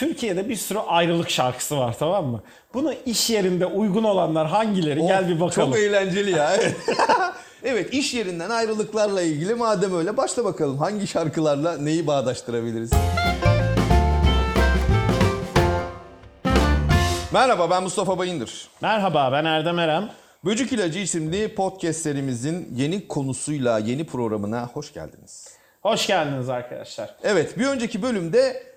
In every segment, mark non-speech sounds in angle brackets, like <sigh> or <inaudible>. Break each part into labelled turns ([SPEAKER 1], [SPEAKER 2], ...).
[SPEAKER 1] Türkiye'de bir sürü ayrılık şarkısı var tamam mı? Bunu iş yerinde uygun olanlar hangileri? Gel bir bakalım.
[SPEAKER 2] Çok eğlenceli ya. Evet. <laughs> evet iş yerinden ayrılıklarla ilgili madem öyle başla bakalım hangi şarkılarla neyi bağdaştırabiliriz? Merhaba ben Mustafa Bayındır.
[SPEAKER 1] Merhaba ben Erdem Erem.
[SPEAKER 2] Böcük İlacı isimli podcast serimizin yeni konusuyla, yeni programına hoş geldiniz.
[SPEAKER 1] Hoş geldiniz arkadaşlar.
[SPEAKER 2] Evet bir önceki bölümde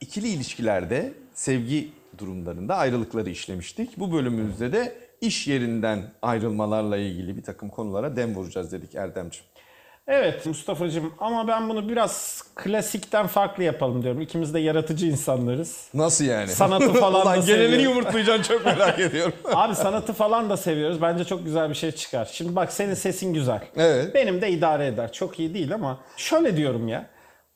[SPEAKER 2] ikili ilişkilerde sevgi durumlarında ayrılıkları işlemiştik. Bu bölümümüzde de iş yerinden ayrılmalarla ilgili bir takım konulara dem vuracağız dedik Erdemciğim.
[SPEAKER 1] Evet Mustafa'cığım ama ben bunu biraz klasikten farklı yapalım diyorum. İkimiz de yaratıcı insanlarız.
[SPEAKER 2] Nasıl yani?
[SPEAKER 1] Sanatı <laughs> falan
[SPEAKER 2] Ulan
[SPEAKER 1] da seviyorum.
[SPEAKER 2] yumurtlayacaksın çok merak <laughs> ediyorum.
[SPEAKER 1] Abi sanatı falan da seviyoruz. Bence çok güzel bir şey çıkar. Şimdi bak senin sesin güzel.
[SPEAKER 2] Evet.
[SPEAKER 1] Benim de idare eder. Çok iyi değil ama şöyle diyorum ya.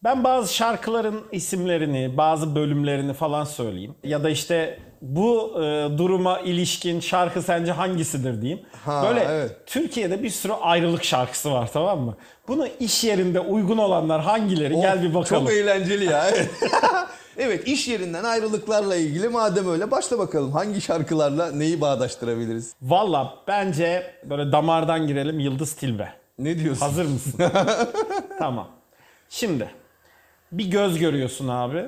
[SPEAKER 1] Ben bazı şarkıların isimlerini, bazı bölümlerini falan söyleyeyim. Ya da işte bu e, duruma ilişkin şarkı sence hangisidir diyeyim.
[SPEAKER 2] Ha,
[SPEAKER 1] Böyle
[SPEAKER 2] evet.
[SPEAKER 1] Türkiye'de bir sürü ayrılık şarkısı var tamam mı? Bunu iş yerinde uygun olanlar hangileri? Gel bir bakalım.
[SPEAKER 2] Çok eğlenceli ya. Evet. <laughs> <laughs> evet iş yerinden ayrılıklarla ilgili madem öyle başla bakalım hangi şarkılarla neyi bağdaştırabiliriz?
[SPEAKER 1] Valla bence böyle damardan girelim Yıldız Tilbe.
[SPEAKER 2] Ne diyorsun?
[SPEAKER 1] Hazır mısın? <laughs> tamam. Şimdi bir göz görüyorsun abi.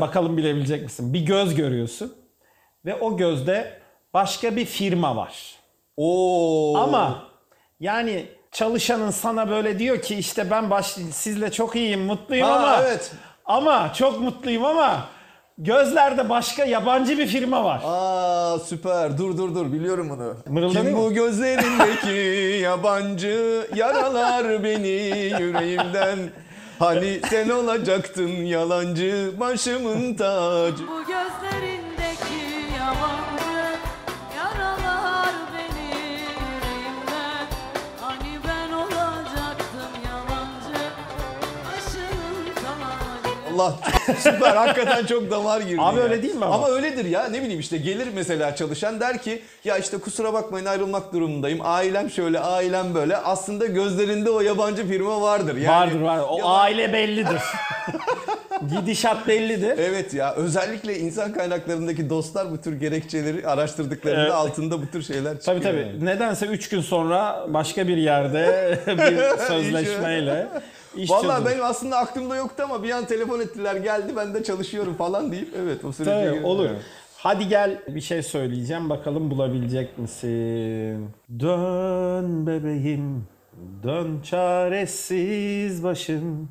[SPEAKER 1] Bakalım bilebilecek misin? Bir göz görüyorsun ve o gözde başka bir firma var.
[SPEAKER 2] Oo.
[SPEAKER 1] Ama yani çalışanın sana böyle diyor ki işte ben baş, sizle çok iyiyim, mutluyum
[SPEAKER 2] Ha,
[SPEAKER 1] ama
[SPEAKER 2] evet.
[SPEAKER 1] ama çok mutluyum ama gözlerde başka yabancı bir firma var.
[SPEAKER 2] Aa süper. Dur dur dur biliyorum bunu.
[SPEAKER 1] Mırıldanıyor
[SPEAKER 2] Kim
[SPEAKER 1] mu?
[SPEAKER 2] bu gözlerindeki <laughs> yabancı yaralar beni yüreğimden. Hani sen olacaktın yalancı başımın tacı.
[SPEAKER 3] Bu gözlerindeki
[SPEAKER 2] Allah <laughs> süper hakikaten çok damar girdi.
[SPEAKER 1] Abi
[SPEAKER 2] ya.
[SPEAKER 1] öyle değil mi ama?
[SPEAKER 2] Ama öyledir ya ne bileyim işte gelir mesela çalışan der ki ya işte kusura bakmayın ayrılmak durumundayım. Ailem şöyle ailem böyle. Aslında gözlerinde o yabancı firma vardır. Yani,
[SPEAKER 1] vardır var. O
[SPEAKER 2] yalan-
[SPEAKER 1] aile bellidir. <laughs> Gidişat bellidir.
[SPEAKER 2] Evet ya özellikle insan kaynaklarındaki dostlar bu tür gerekçeleri araştırdıklarında
[SPEAKER 1] Evet.
[SPEAKER 2] altında bu tür şeyler çıkıyor.
[SPEAKER 1] Tabii tabii.
[SPEAKER 2] yani.
[SPEAKER 1] Nedense 3 gün sonra başka bir yerde <laughs> bir sözleşmeyle iş
[SPEAKER 2] Vallahi
[SPEAKER 1] çözülür.
[SPEAKER 2] benim aslında aklımda yoktu ama bir an telefon ettiler geldi ben de çalışıyorum falan deyip evet o sürece
[SPEAKER 1] Tabii,
[SPEAKER 2] girdim
[SPEAKER 1] olur. Hadi gel bir şey söyleyeceğim bakalım bulabilecek misin? Dön bebeğim, dön çaresiz başım.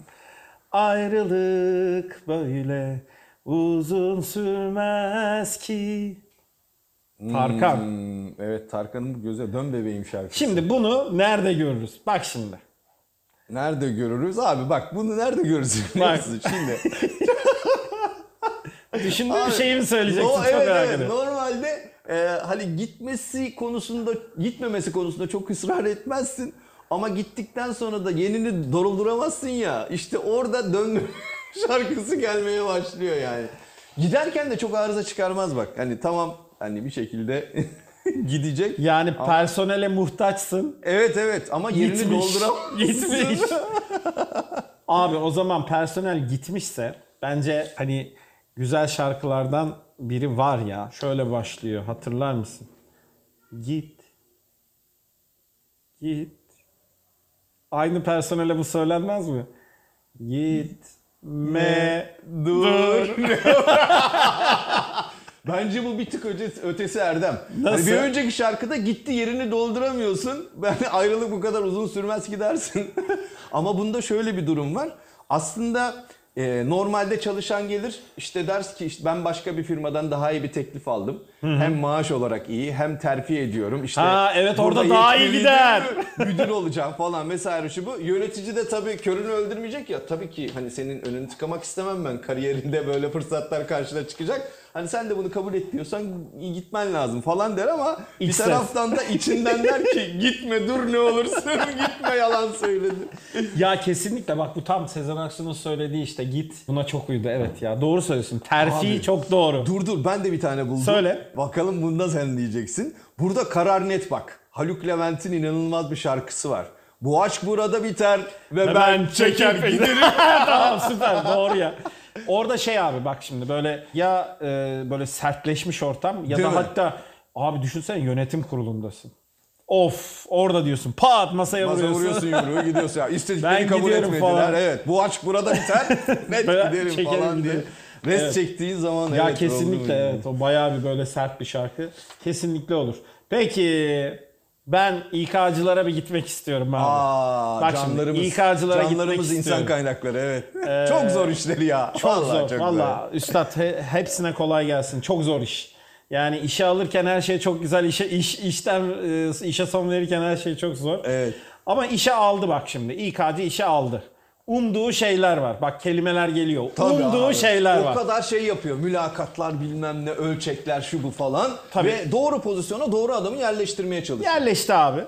[SPEAKER 1] Ayrılık böyle uzun sürmez ki. Tarkan.
[SPEAKER 2] Hmm, evet Tarkan'ın bu göze dön bebeğim şarkısı.
[SPEAKER 1] Şimdi bunu nerede görürüz? Bak şimdi.
[SPEAKER 2] Nerede görürüz? Abi bak bunu nerede görürüz
[SPEAKER 1] Bak.
[SPEAKER 2] Şimdi. <laughs>
[SPEAKER 1] Düşündüğüm
[SPEAKER 2] Abi,
[SPEAKER 1] şeyi mi söyleyeceksin?
[SPEAKER 2] no-
[SPEAKER 1] Çok
[SPEAKER 2] evet,
[SPEAKER 1] merak
[SPEAKER 2] evet. Normalde e, hani gitmesi konusunda, gitmemesi konusunda çok ısrar etmezsin. Ama gittikten sonra da yenini dorulduramazsın ya. İşte orada dön <laughs> şarkısı gelmeye başlıyor yani. Giderken de çok arıza çıkarmaz bak. Hani tamam hani bir şekilde <laughs> <laughs> gidecek.
[SPEAKER 1] Yani personele muhtaçsın.
[SPEAKER 2] Evet evet ama yerini
[SPEAKER 1] Gitmiş.
[SPEAKER 2] dolduramazsın. <laughs>
[SPEAKER 1] Gitmiş. Abi o zaman personel gitmişse bence hani güzel şarkılardan biri var ya. Şöyle başlıyor. Hatırlar mısın? Git. Git. Aynı personele bu söylenmez mi? Gitme. dur. <laughs>
[SPEAKER 2] Bence bu bir tık öte- ötesi Erdem.
[SPEAKER 1] Nasıl?
[SPEAKER 2] Hani bir önceki şarkıda gitti yerini dolduramıyorsun. <laughs> Ben ayrılık bu kadar uzun sürmez ki dersin. <laughs> Ama bunda şöyle bir durum var. Aslında e, normalde çalışan gelir işte ders ki işte ben başka bir firmadan daha iyi bir teklif aldım. Hem maaş olarak iyi hem terfi ediyorum. İşte
[SPEAKER 1] Ha, evet, orada daha iyi gider. <laughs>
[SPEAKER 2] müdür olacağım falan vesaire şu bu. Yönetici de tabii körünü öldürmeyecek ya. Tabii ki hani senin önünü tıkamak istemem ben. Kariyerinde böyle fırsatlar karşına çıkacak. Hani sen de bunu kabul et diyorsan gitmen lazım falan der ama
[SPEAKER 1] İç
[SPEAKER 2] bir taraftan da içinden der ki <laughs> gitme dur ne olursun <laughs> gitme yalan söyledi.
[SPEAKER 1] Ya kesinlikle bak bu tam Sezen Aksu'nun söylediği işte git. Buna çok uydu evet ya. Doğru söylüyorsun. Terfi
[SPEAKER 2] Abi.
[SPEAKER 1] çok doğru.
[SPEAKER 2] Dur dur ben de bir tane buldum.
[SPEAKER 1] Söyle.
[SPEAKER 2] Bakalım bunda sen diyeceksin. Burada karar net bak. Haluk Levent'in inanılmaz bir şarkısı var. Bu aşk burada biter ve,
[SPEAKER 1] Ve
[SPEAKER 2] ben, çeker giderim. <laughs>
[SPEAKER 1] tamam süper doğru ya. Orada şey abi bak şimdi böyle ya e, böyle sertleşmiş ortam ya
[SPEAKER 2] Değil
[SPEAKER 1] da
[SPEAKER 2] mi?
[SPEAKER 1] hatta abi düşünsene yönetim kurulundasın. Of orada diyorsun pat masaya
[SPEAKER 2] Masa
[SPEAKER 1] vuruyorsun.
[SPEAKER 2] vuruyorsun yumruğu gidiyorsun ya. İstediklerini
[SPEAKER 1] Ben
[SPEAKER 2] kabul
[SPEAKER 1] gidiyorum
[SPEAKER 2] etmediler.
[SPEAKER 1] falan.
[SPEAKER 2] Evet bu aşk burada biter. <laughs> Net
[SPEAKER 1] Ben
[SPEAKER 2] giderim
[SPEAKER 1] çekerim
[SPEAKER 2] falan diye.
[SPEAKER 1] giderim.
[SPEAKER 2] Rest
[SPEAKER 1] Evet.
[SPEAKER 2] çektiğin zaman
[SPEAKER 1] Ya
[SPEAKER 2] evet,
[SPEAKER 1] kesinlikle
[SPEAKER 2] oldu.
[SPEAKER 1] evet o bayağı bir böyle sert bir şarkı. Kesinlikle olur. Peki ben İK'cılara bir gitmek istiyorum abi.
[SPEAKER 2] Aa,
[SPEAKER 1] Bak şimdi,
[SPEAKER 2] canlarımız,
[SPEAKER 1] İK'cılara gitmek
[SPEAKER 2] insan
[SPEAKER 1] istiyorum.
[SPEAKER 2] kaynakları evet. <laughs> çok zor işleri ya.
[SPEAKER 1] Çok
[SPEAKER 2] Vallahi
[SPEAKER 1] zor.
[SPEAKER 2] çok
[SPEAKER 1] Valla üstad he- hepsine kolay gelsin. Çok zor iş. Yani işe alırken her şey çok güzel. işe iş işten e, işe son verirken her şey çok zor.
[SPEAKER 2] Evet.
[SPEAKER 1] Ama işe aldı bak şimdi. İK'cı işe aldı. Umduğu şeyler var. Bak kelimeler geliyor.
[SPEAKER 2] Tabii
[SPEAKER 1] Umduğu
[SPEAKER 2] abi.
[SPEAKER 1] şeyler
[SPEAKER 2] o
[SPEAKER 1] var.
[SPEAKER 2] kadar şey yapıyor. Mülakatlar bilmem ne, ölçekler şu bu falan.
[SPEAKER 1] Tabii.
[SPEAKER 2] Ve doğru pozisyona doğru adamı yerleştirmeye çalışıyor.
[SPEAKER 1] Yerleşti abi.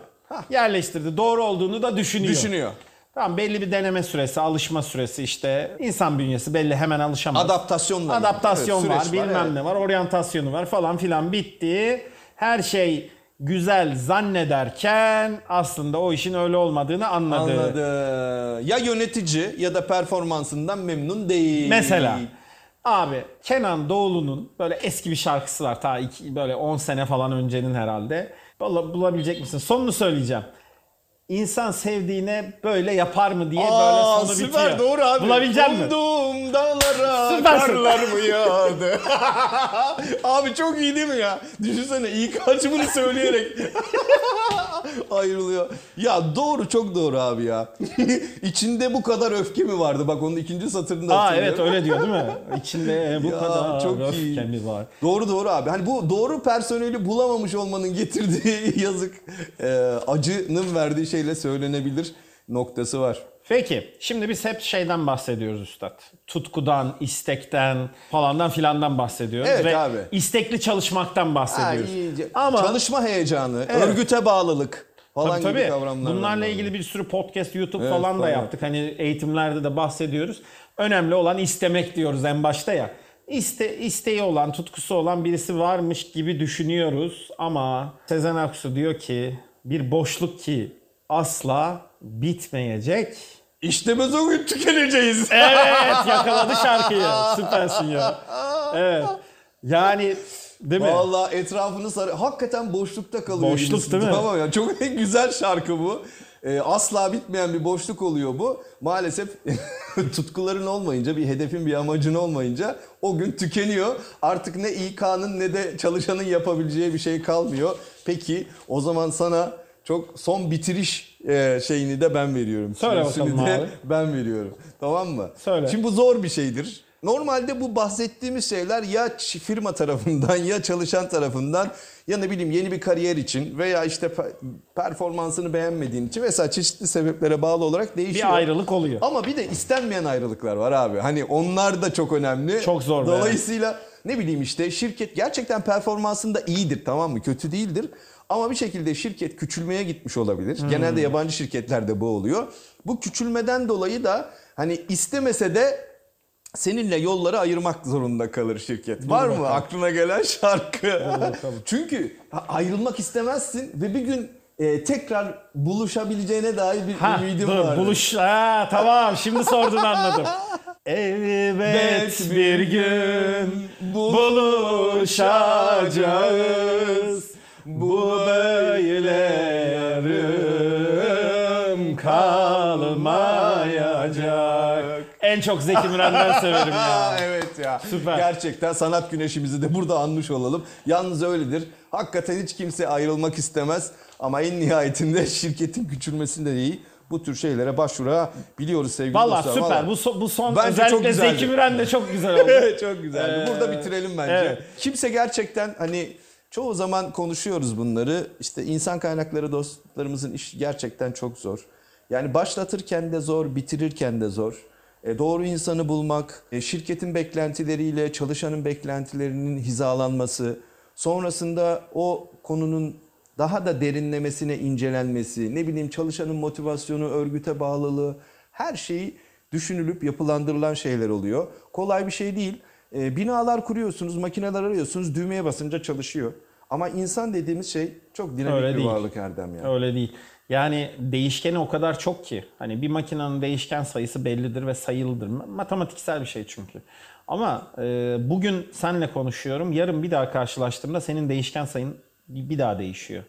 [SPEAKER 1] Yerleştirdi. Doğru olduğunu da düşünüyor.
[SPEAKER 2] Düşünüyor.
[SPEAKER 1] Tamam belli bir deneme süresi, alışma süresi işte. insan bünyesi belli hemen alışamaz.
[SPEAKER 2] Adaptasyonla.
[SPEAKER 1] Adaptasyon
[SPEAKER 2] Evet,
[SPEAKER 1] var,
[SPEAKER 2] süreç
[SPEAKER 1] bilmem
[SPEAKER 2] evet.
[SPEAKER 1] ne var, oryantasyonu var falan filan bitti. Her şey güzel zannederken aslında o işin öyle olmadığını anladı.
[SPEAKER 2] Anladı. Ya yönetici ya da performansından memnun değil.
[SPEAKER 1] Mesela abi Kenan Doğulu'nun böyle eski bir şarkısı var ta iki, böyle 10 sene falan öncenin herhalde. Vallahi bulabilecek misin? Sonunu söyleyeceğim. İnsan sevdiğine böyle yapar mı diye
[SPEAKER 2] Aa,
[SPEAKER 1] böyle sonu
[SPEAKER 2] süper
[SPEAKER 1] bitiyor.
[SPEAKER 2] doğru abi.
[SPEAKER 1] Bulabilecek misin?
[SPEAKER 2] Dağlara
[SPEAKER 1] Süpersin.
[SPEAKER 2] karlar mı yağdı? <laughs> abi çok iyi değil mi ya? Düşünsene ilk açımını söyleyerek <laughs> ayrılıyor. Ya doğru çok doğru abi ya. <laughs> İçinde bu kadar öfke mi vardı? Bak onun ikinci satırında
[SPEAKER 1] Aa
[SPEAKER 2] hatırlıyorum.
[SPEAKER 1] evet öyle diyor değil mi? İçinde bu
[SPEAKER 2] Ya,
[SPEAKER 1] kadar
[SPEAKER 2] çok iyi.
[SPEAKER 1] öfkemi var.
[SPEAKER 2] Doğru doğru abi. Hani bu doğru personeli bulamamış olmanın getirdiği yazık e, acının verdiği şeyle söylenebilir noktası var.
[SPEAKER 1] Peki şimdi biz hep şeyden bahsediyoruz üstad. Tutkudan, istekten falandan filandan bahsediyoruz.
[SPEAKER 2] Evet
[SPEAKER 1] Ve
[SPEAKER 2] abi.
[SPEAKER 1] istekli çalışmaktan bahsediyoruz.
[SPEAKER 2] İyice.
[SPEAKER 1] Ama
[SPEAKER 2] Çalışma heyecanı,
[SPEAKER 1] Evet.
[SPEAKER 2] örgüte bağlılık falan
[SPEAKER 1] tabii,
[SPEAKER 2] gibi kavramlar var.
[SPEAKER 1] bunlarla ilgili bir sürü podcast, YouTube
[SPEAKER 2] Evet,
[SPEAKER 1] falan da
[SPEAKER 2] bayağı.
[SPEAKER 1] yaptık. Hani eğitimlerde de bahsediyoruz. Önemli olan istemek diyoruz en başta ya. İste, isteği olan, tutkusu olan birisi varmış gibi düşünüyoruz ama Sezen Aksu diyor ki bir boşluk ki asla bitmeyecek.
[SPEAKER 2] İşte biz o gün tükeneceğiz. <laughs>
[SPEAKER 1] Evet yakaladı şarkıyı. Süpersin ya. Evet. Yani değil mi?
[SPEAKER 2] Vallahi etrafını sarı. Hakikaten boşlukta kalıyor.
[SPEAKER 1] Boşluk değil mi?
[SPEAKER 2] Tamam ya çok <laughs> güzel şarkı bu. Ee, asla bitmeyen bir boşluk oluyor bu. Maalesef <laughs> tutkuların olmayınca, bir hedefin, bir amacın olmayınca o gün tükeniyor. Artık ne İK'nın ne de çalışanın yapabileceği bir şey kalmıyor. Peki o zaman sana çok son bitiriş e, şeyini de ben veriyorum.
[SPEAKER 1] Söyle bakalım
[SPEAKER 2] de
[SPEAKER 1] abi.
[SPEAKER 2] Ben veriyorum. Tamam mı?
[SPEAKER 1] Söyle.
[SPEAKER 2] Şimdi bu zor bir şeydir. Normalde bu bahsettiğimiz şeyler ya firma tarafından ya çalışan tarafından ya ne bileyim yeni bir kariyer için veya işte pe- performansını beğenmediğin için vesaire çeşitli sebeplere bağlı olarak değişiyor.
[SPEAKER 1] Bir ayrılık oluyor.
[SPEAKER 2] Ama bir de istenmeyen ayrılıklar var abi. Hani onlar da çok önemli.
[SPEAKER 1] Çok zor.
[SPEAKER 2] Dolayısıyla ne bileyim işte şirket gerçekten performansında iyidir tamam mı? Kötü değildir. Ama bir şekilde şirket küçülmeye gitmiş olabilir.
[SPEAKER 1] Hmm.
[SPEAKER 2] Genelde yabancı şirketlerde bu oluyor. Bu küçülmeden dolayı da hani istemese de seninle yolları ayırmak zorunda kalır şirket. Var mı
[SPEAKER 1] bakalım.
[SPEAKER 2] aklına gelen şarkı? <laughs> Çünkü ayrılmak istemezsin ve bir gün e, tekrar buluşabileceğine dair bir
[SPEAKER 1] Ha,
[SPEAKER 2] ümidim
[SPEAKER 1] dur,
[SPEAKER 2] var.
[SPEAKER 1] buluş. Ha, tamam şimdi sordun anladım. <laughs> Elbet bir gün buluşacağız. Bu yarım kalmayacak. En çok Zeki Müren'den <laughs> severim ya.
[SPEAKER 2] evet ya.
[SPEAKER 1] Süper.
[SPEAKER 2] Gerçekten sanat güneşimizi de burada anmış olalım. Yalnız öyledir. Hakikaten hiç kimse ayrılmak istemez. Ama en nihayetinde <laughs> şirketin küçülmesinde değil bu tür şeylere başvurabiliyoruz sevgili
[SPEAKER 1] Valla
[SPEAKER 2] dostlar.
[SPEAKER 1] süper.
[SPEAKER 2] Vallahi.
[SPEAKER 1] Bu, so- bu son
[SPEAKER 2] Bence çok
[SPEAKER 1] özellikle
[SPEAKER 2] güzeldi.
[SPEAKER 1] Zeki Müren de çok güzel <laughs> oldu.
[SPEAKER 2] çok güzeldi.
[SPEAKER 1] Ee,
[SPEAKER 2] Burada bitirelim bence.
[SPEAKER 1] evet.
[SPEAKER 2] Kimse gerçekten hani çoğu zaman konuşuyoruz bunları. İşte insan kaynakları dostlarımızın işi gerçekten çok zor. Yani başlatırken de zor, bitirirken de zor. E, doğru insanı bulmak, e, şirketin beklentileriyle çalışanın beklentilerinin hizalanması, sonrasında o konunun daha da derinlemesine incelenmesi, ne bileyim çalışanın motivasyonu, örgüte bağlılığı, her şeyi düşünülüp yapılandırılan şeyler oluyor. Kolay bir şey değil. E, binalar kuruyorsunuz, makineler arıyorsunuz, düğmeye basınca çalışıyor. Ama insan dediğimiz şey çok dinamik
[SPEAKER 1] Öyle
[SPEAKER 2] bir
[SPEAKER 1] değil.
[SPEAKER 2] varlık Erdem ya.
[SPEAKER 1] Öyle değil. Yani değişkeni o kadar çok ki. Hani bir makinenin değişken sayısı bellidir ve sayılıdır. Matematiksel bir şey çünkü. Ama e, bugün senle konuşuyorum. Yarın bir daha karşılaştığımda senin değişken sayın bir bir daha değişiyor.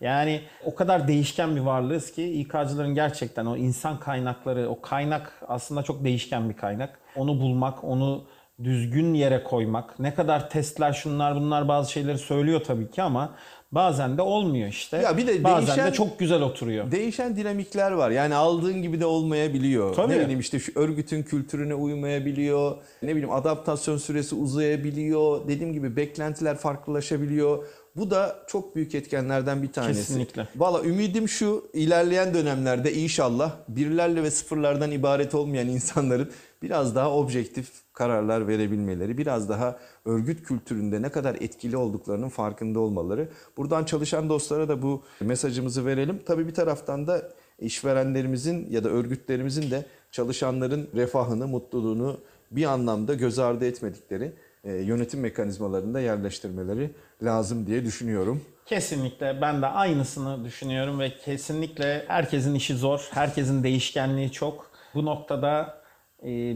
[SPEAKER 1] Yani o kadar değişken bir varlığız ki İK'cıların gerçekten o insan kaynakları, o kaynak aslında çok değişken bir kaynak. Onu bulmak, onu düzgün yere koymak. Ne kadar testler şunlar bunlar bazı şeyleri söylüyor tabii ki ama bazen de olmuyor işte.
[SPEAKER 2] Ya bir de
[SPEAKER 1] bazen
[SPEAKER 2] değişen-
[SPEAKER 1] de çok güzel oturuyor.
[SPEAKER 2] Değişen dinamikler var. Yani aldığın gibi de olmayabiliyor.
[SPEAKER 1] Tabii.
[SPEAKER 2] Ne bileyim işte şu örgütün kültürüne uymayabiliyor. Ne bileyim adaptasyon süresi uzayabiliyor. Dediğim gibi beklentiler farklılaşabiliyor. Bu da çok büyük etkenlerden bir tanesi.
[SPEAKER 1] Kesinlikle.
[SPEAKER 2] Valla ümidim şu ilerleyen dönemlerde inşallah birlerle ve sıfırlardan ibaret olmayan insanların biraz daha objektif kararlar verebilmeleri, biraz daha örgüt kültüründe ne kadar etkili olduklarının farkında olmaları. Buradan çalışan dostlara da bu mesajımızı verelim. Tabii bir taraftan da işverenlerimizin ya da örgütlerimizin de çalışanların refahını, mutluluğunu bir anlamda göz ardı etmedikleri e, yönetim mekanizmalarında yerleştirmeleri lazım diye düşünüyorum.
[SPEAKER 1] Kesinlikle ben de aynısını düşünüyorum ve kesinlikle herkesin işi zor. Herkesin değişkenliği çok. Bu noktada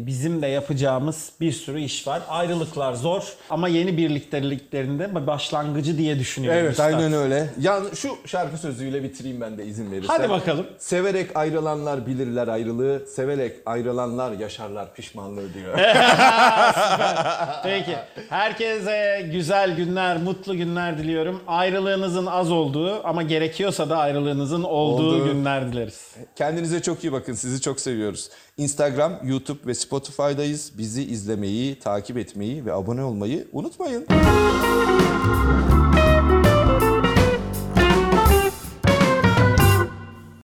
[SPEAKER 1] bizim de yapacağımız bir sürü iş var. Ayrılıklar zor ama yeni birlikteliklerinde bir başlangıcı diye düşünüyorum.
[SPEAKER 2] Evet
[SPEAKER 1] üstad.
[SPEAKER 2] aynen öyle. Ya şu şarkı sözüyle bitireyim ben de izin verirsen.
[SPEAKER 1] Hadi bakalım.
[SPEAKER 2] Severek ayrılanlar bilirler ayrılığı, severek ayrılanlar yaşarlar pişmanlığı diyor. <laughs>
[SPEAKER 1] Peki. Herkese güzel günler, mutlu günler diliyorum. Ayrılığınızın az olduğu ama gerekiyorsa da ayrılığınızın olduğu
[SPEAKER 2] Olduğu.
[SPEAKER 1] günler dileriz.
[SPEAKER 2] Kendinize çok iyi bakın. Sizi çok seviyoruz. Instagram, YouTube ve Spotify'dayız. Bizi izlemeyi, takip etmeyi ve abone olmayı unutmayın.